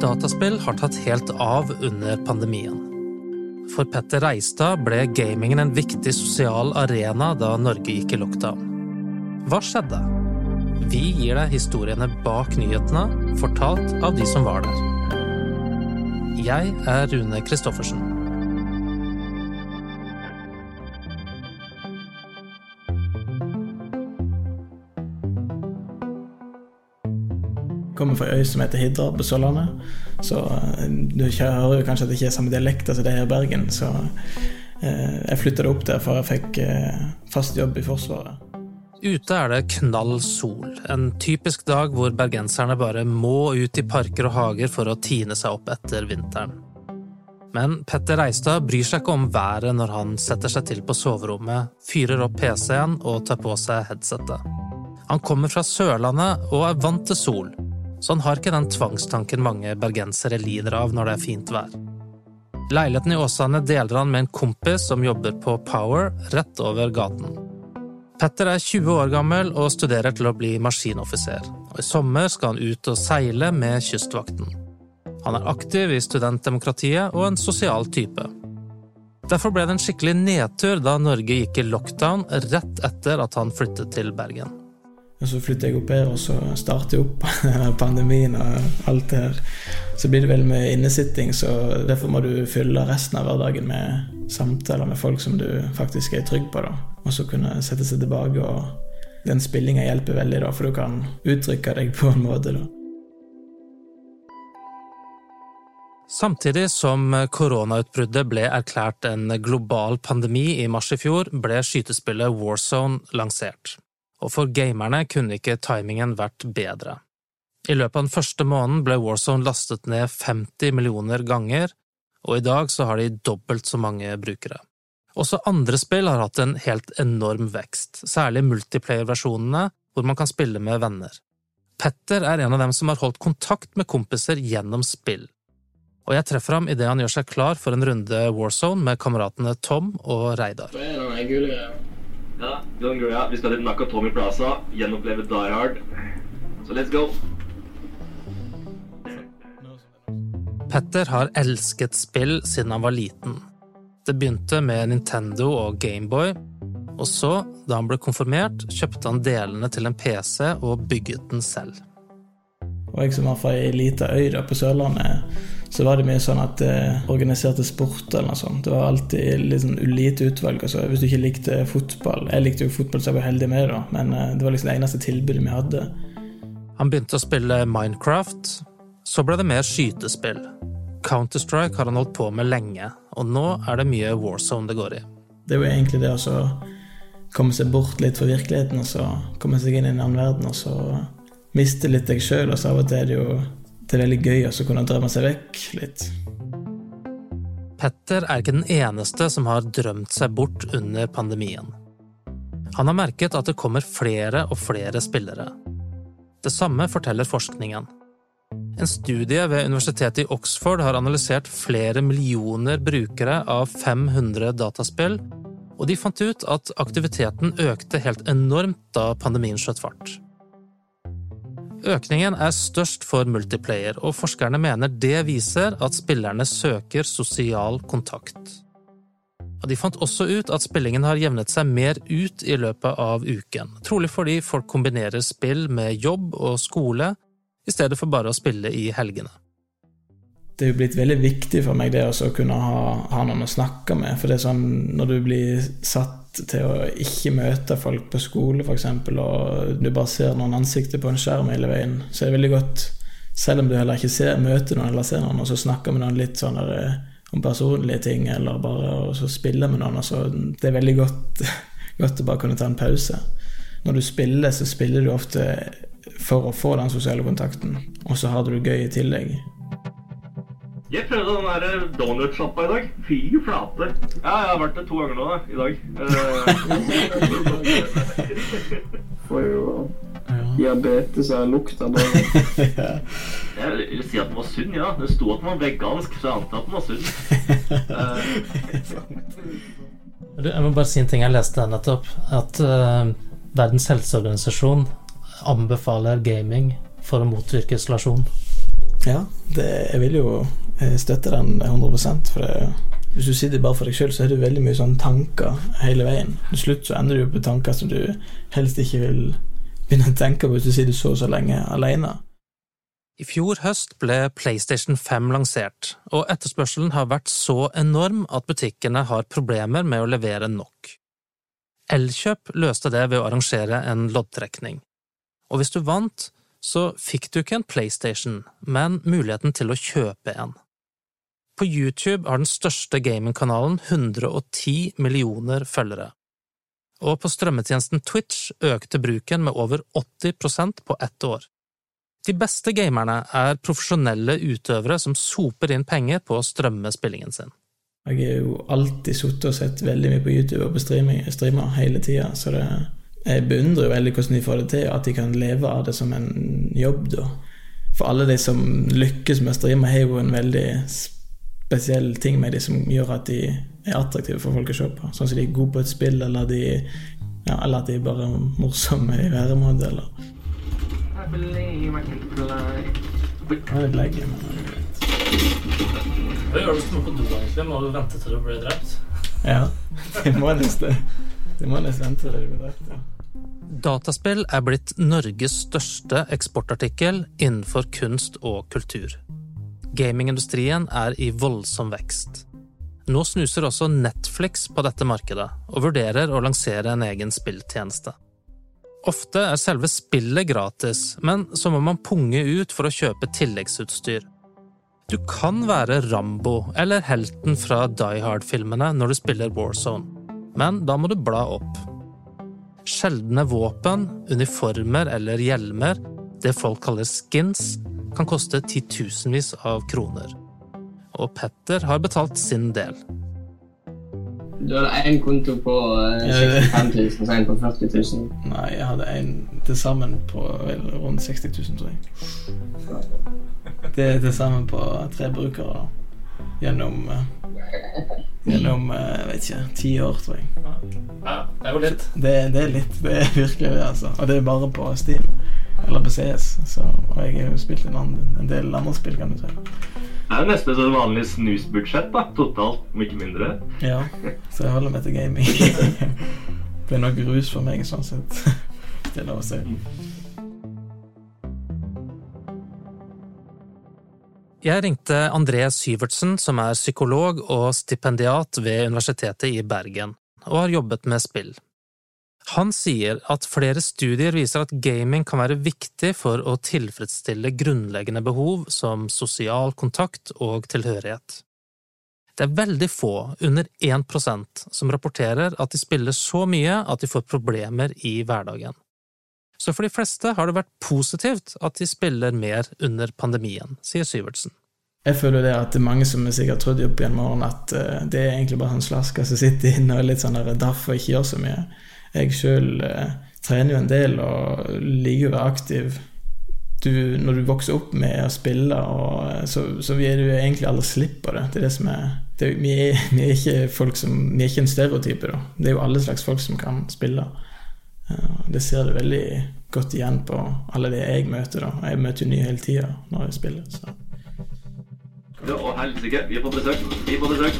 Dataspill har tatt helt av under pandemien. For Petter Reistad ble gamingen en viktig sosial arena da Norge gikk i lockdown. Hva skjedde? Vi gir deg historiene bak nyhetene, fortalt av de som var der. Jeg er Rune Christoffersen. Kommer fra ei øy som heter Hidra på Sørlandet. Så eh, du hører jo kanskje at det ikke er samme dialekt som det er i Bergen. Så eh, jeg flytta opp der for jeg fikk eh, fast jobb i Forsvaret. Ute er det knall sol. En typisk dag hvor bergenserne bare må ut i parker og hager for å tine seg opp etter vinteren. Men Petter Reistad bryr seg ikke om været når han setter seg til på soverommet, fyrer opp PC-en og tar på seg headsetet. Han kommer fra Sørlandet og er vant til sol, så han har ikke den tvangstanken mange bergensere lider av når det er fint vær. Leiligheten i Åsane deler han med en kompis som jobber på Power rett over gaten. Petter er 20 år gammel og studerer til å bli maskinoffiser. Og I sommer skal han ut og seile med Kystvakten. Han er aktiv i studentdemokratiet og en sosial type. Derfor ble det en skikkelig nedtur da Norge gikk i lockdown rett etter at han flyttet til Bergen. Og så flytter jeg opp her, og så starter jeg opp pandemien og alt det her. Så blir det vel med innesitting, så derfor må du fylle resten av hverdagen med samtaler med folk som du faktisk er trygg på, da. Og så kunne sette seg tilbake, og den spillinga hjelper veldig, da, for du kan uttrykke deg på en måte, da. Samtidig som koronautbruddet ble erklært en global pandemi i mars i fjor, ble skytespillet Warzone lansert og for gamerne kunne ikke timingen vært bedre. I løpet av den første måneden ble Warzone lastet ned 50 millioner ganger, og i dag så har de dobbelt så mange brukere. Også andre spill har hatt en helt enorm vekst, særlig multiplayer-versjonene, hvor man kan spille med venner. Petter er en av dem som har holdt kontakt med kompiser gjennom spill, og jeg treffer ham idet han gjør seg klar for en runde Warzone med kameratene Tom og Reidar. Det er den gule greia. John Greya. Vi skal til Nakatomi Plaza, gjenoppleve Die Hard. Så let's go! Petter har elsket spill siden han var liten. Det begynte med Nintendo og Gameboy, og så, da han ble konfirmert, kjøpte han delene til en PC og bygget den selv. Og jeg som var fra ei lita øy da på Sørlandet, så var det mye sånn at eh, organiserte sport eller noe sånt. Det var alltid litt sånn ulite utvalg. Altså, hvis du ikke likte fotball Jeg likte jo fotball, så jeg var heldig med det, da. Men eh, det var liksom det eneste tilbudet vi hadde. Han begynte å spille Minecraft. Så ble det mer skytespill. Counter-Strike har han holdt på med lenge, og nå er det mye Warzone det går i. Det er jo egentlig det å komme seg bort litt fra virkeligheten, og så komme seg inn i en annen verden, og så miste litt deg sjøl. Og så av og til er det jo det er veldig gøy å kunne drømme seg vekk litt. Petter er ikke den eneste som har drømt seg bort under pandemien. Han har merket at det kommer flere og flere spillere. Det samme forteller forskningen. En studie ved universitetet i Oxford har analysert flere millioner brukere av 500 dataspill, og de fant ut at aktiviteten økte helt enormt da pandemien skjøt fart. Økningen er størst for multiplayer, og forskerne mener det viser at spillerne søker sosial kontakt. De fant også ut at spillingen har jevnet seg mer ut i løpet av uken, trolig fordi folk kombinerer spill med jobb og skole, i stedet for bare å spille i helgene. Det er blitt veldig viktig for meg det å kunne ha, ha noen å snakke med. For det er sånn når du blir satt til å ikke møte folk på skole, f.eks., og du bare ser noen ansikter på en skjerm hele veien, så er det veldig godt, selv om du heller ikke ser, møter noen eller ser noen, og så snakker med noen litt sånn eh, om personlige ting, eller bare og så spiller med noen, og så Det er veldig godt, godt å bare kunne ta en pause. Når du spiller, så spiller du ofte for å få den sosiale kontakten, og så har du det gøy i tillegg. Jeg prøvde den der eh, donutsjappa i dag. Fy flate. Ja, jeg har vært det to ganger nå da, i dag. Får jo diabetes av lukt da. Jeg vil si at den var sunn, ja. Det sto at den var vegansk, så jeg antar at den var sunn. Jeg må bare si en ting jeg leste nettopp. At uh, Verdens helseorganisasjon anbefaler gaming for å motvirke isolasjon. Ja, det, jeg vil jo støtte den 100 for det, hvis du sitter bare for deg sjøl, så har du veldig mye sånne tanker hele veien. Til slutt så ender du på tanker som du helst ikke vil begynne å tenke på hvis du sitter så og så lenge alene. I fjor høst ble PlayStation 5 lansert, og etterspørselen har vært så enorm at butikkene har problemer med å levere nok. Elkjøp løste det ved å arrangere en loddtrekning. Og hvis du vant, så fikk du ikke en PlayStation, men muligheten til å kjøpe en. På YouTube har den største gamingkanalen 110 millioner følgere. Og på strømmetjenesten Twitch økte bruken med over 80% på ett år. De beste gamerne er profesjonelle utøvere som soper inn penger på å strømme spillingen sin. Jeg har jo alltid sittet og sett veldig mye på YouTube og på streamer hele tida, så det, jeg beundrer veldig hvordan de får det til, at de kan leve av det som en jobb, da. For alle de som lykkes med å streame, har jo en veldig spesiell ting med de som gjør at de er attraktive for folk å se på. Sånn som de er gode på et spill, eller, de, ja, eller at de er bare morsomme i væremåte, eller Han er litt lei, men Hva gjør du som på do, egentlig? Må du vente til du blir drept? Ja, det må nesten Det må nesten vente til du blir drept, ja. Dataspill er blitt Norges største eksportartikkel innenfor kunst og kultur. Gamingindustrien er i voldsom vekst. Nå snuser også Netflix på dette markedet, og vurderer å lansere en egen spilltjeneste. Ofte er selve spillet gratis, men så må man punge ut for å kjøpe tilleggsutstyr. Du kan være Rambo eller helten fra Die Hard-filmene når du spiller Warzone, men da må du bla opp. Sjeldne våpen, uniformer eller hjelmer, det folk kaller skins, kan koste titusenvis av kroner. Og Petter har betalt sin del. Du hadde én konto på 65 000 og en på 40 000? Nei, jeg hadde én til sammen på vel, rundt 60 000, tror jeg. Det er til sammen på tre brukere da. gjennom Gjennom jeg vet ikke, ti år, tror jeg. Ja, det er jo litt. Det, det, er litt. Det er virkelig det, altså. Og det er bare på Steam. Eller på CS. Så, og jeg har jo spilt en, annen, en del andre spill, kan du si. Det er jo nesten et vanlig snusbudsjett, da. Totalt, om ikke mindre. Ja, så jeg holder meg til gaming. det er nok rus for meg, sånn sett. Det er lov å si. Jeg ringte André Syvertsen, som er psykolog og stipendiat ved Universitetet i Bergen, og har jobbet med spill. Han sier at flere studier viser at gaming kan være viktig for å tilfredsstille grunnleggende behov som sosial kontakt og tilhørighet. Det er veldig få, under 1% som rapporterer at de spiller så mye at de får problemer i hverdagen. Så for de fleste har det vært positivt at de spiller mer under pandemien, sier Syvertsen. Jeg føler det at det er mange som sikkert trodde opp igjen morgen at eh, det er egentlig bare han slasker som sitter inne og er litt sånn daff og ikke gjør så mye. Jeg sjøl eh, trener jo en del og liker å være aktiv. Du, når du vokser opp med å spille, og, eh, så, så vil du egentlig aldri slippe på det. Det er det som er, det, vi, er vi, er ikke folk som, vi er ikke en stereotype. Da. Det er jo alle slags folk som kan spille. Det ser du veldig godt igjen på alle de jeg møter. da. Jeg møter jo nye hele tida når jeg spiller. Så. Ja, å helsike, vi får besøk. Vi får besøk.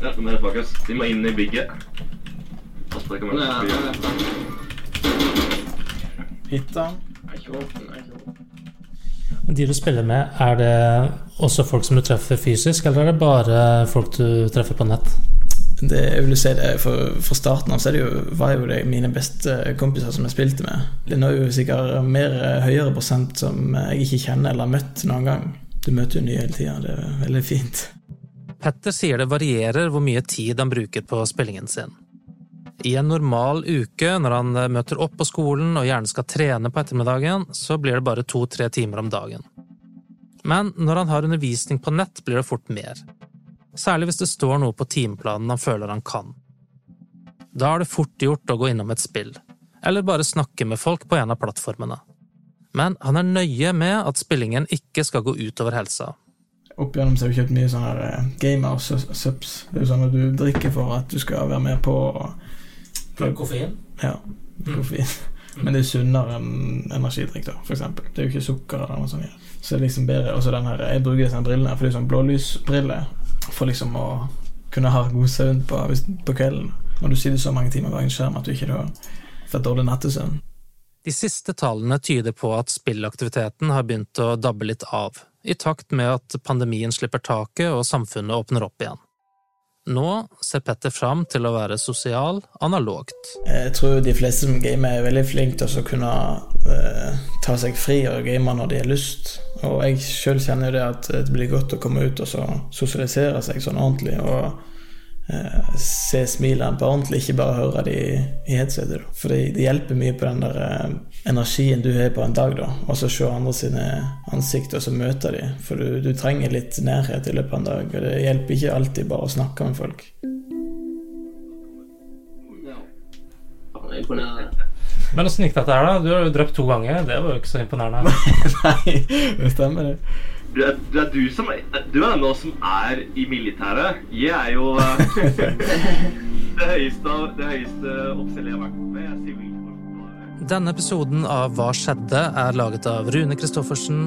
Ja, de, er de må inn i bygget. Hytta. De du spiller med, er det også folk som du treffer fysisk, eller er det bare folk du treffer på nett? Det, jeg vil si det, for, Fra starten av så det jo, var jo det mine beste kompiser som jeg spilte med. Det er jo sikkert mer høyere prosent som jeg ikke kjenner eller har møtt noen gang. Du møter jo nye hele tida. Det er veldig fint. Petter sier det varierer hvor mye tid han bruker på spillingen sin. I en normal uke, når han møter opp på skolen og gjerne skal trene på ettermiddagen, så blir det bare to–tre timer om dagen. Men når han har undervisning på nett, blir det fort mer. Særlig hvis det står noe på timeplanen han føler han kan. Da er det fort gjort å gå innom et spill, eller bare snakke med folk på en av plattformene. Men han er nøye med at spillingen ikke skal gå utover helsa. Opp igjennom så har vi kjøpt mye sånne eh, gamer subs. Det er jo sånn at du drikker for at du skal være med på koffein? Ja. Koffein. Men det er sunnere enn energidrikk, da, eksempel. Det er jo ikke sukker eller noe sånt. Ja. Så det er liksom bedre. Og så den her, jeg bruker disse brillene, for det er sånn blålysbriller for liksom å kunne ha god søvn på, på kvelden. Når du sitter så mange timer bak en skjerm at du ikke har fått dårlig nattesøvn. De siste tallene tyder på at spillaktiviteten har begynt å dabbe litt av, i takt med at pandemien slipper taket og samfunnet åpner opp igjen. Nå ser Petter fram til å være sosial analogt. Jeg tror de fleste som gamer, er veldig flinke til å kunne eh, ta seg fri og game når de har lyst. Og jeg sjøl kjenner jo det at det blir godt å komme ut og sosialisere seg sånn ordentlig. og se smilene på ordentlig, ikke bare høre de i headsetet. For det, det, hjelper mye på den der eh, energien du har på en dag, da. Og så se andre sine ansikter og så møte de. For du, du, trenger litt nærhet i løpet av en dag, og det hjelper ikke alltid bare å snakke med folk. Men åssen gikk dette her, da? Du har jo drept to ganger. Det var jo ikke så imponerende. Nei, det stemmer, det. Du er, du er, du som Du er nå som er i militæret. Jeg er jo eh, det høyeste, det høyeste oppstellet jeg har vært med. Denne episoden av Hva skjedde? er laget av Rune Christoffersen,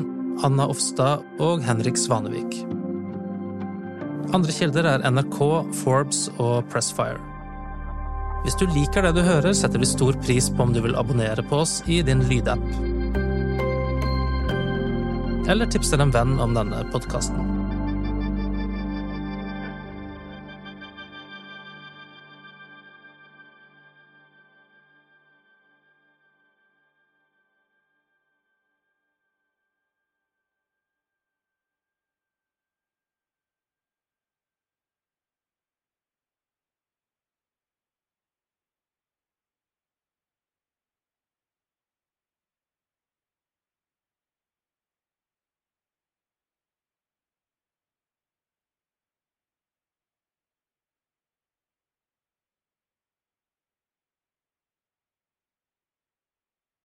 Anna Offstad og Henrik Svanevik. Andre kilder er NRK, Forbes og Pressfire. Hvis du liker det du hører, setter vi stor pris på om du vil abonnere på oss i din lydapp eller tipse en venn om denne podkasten.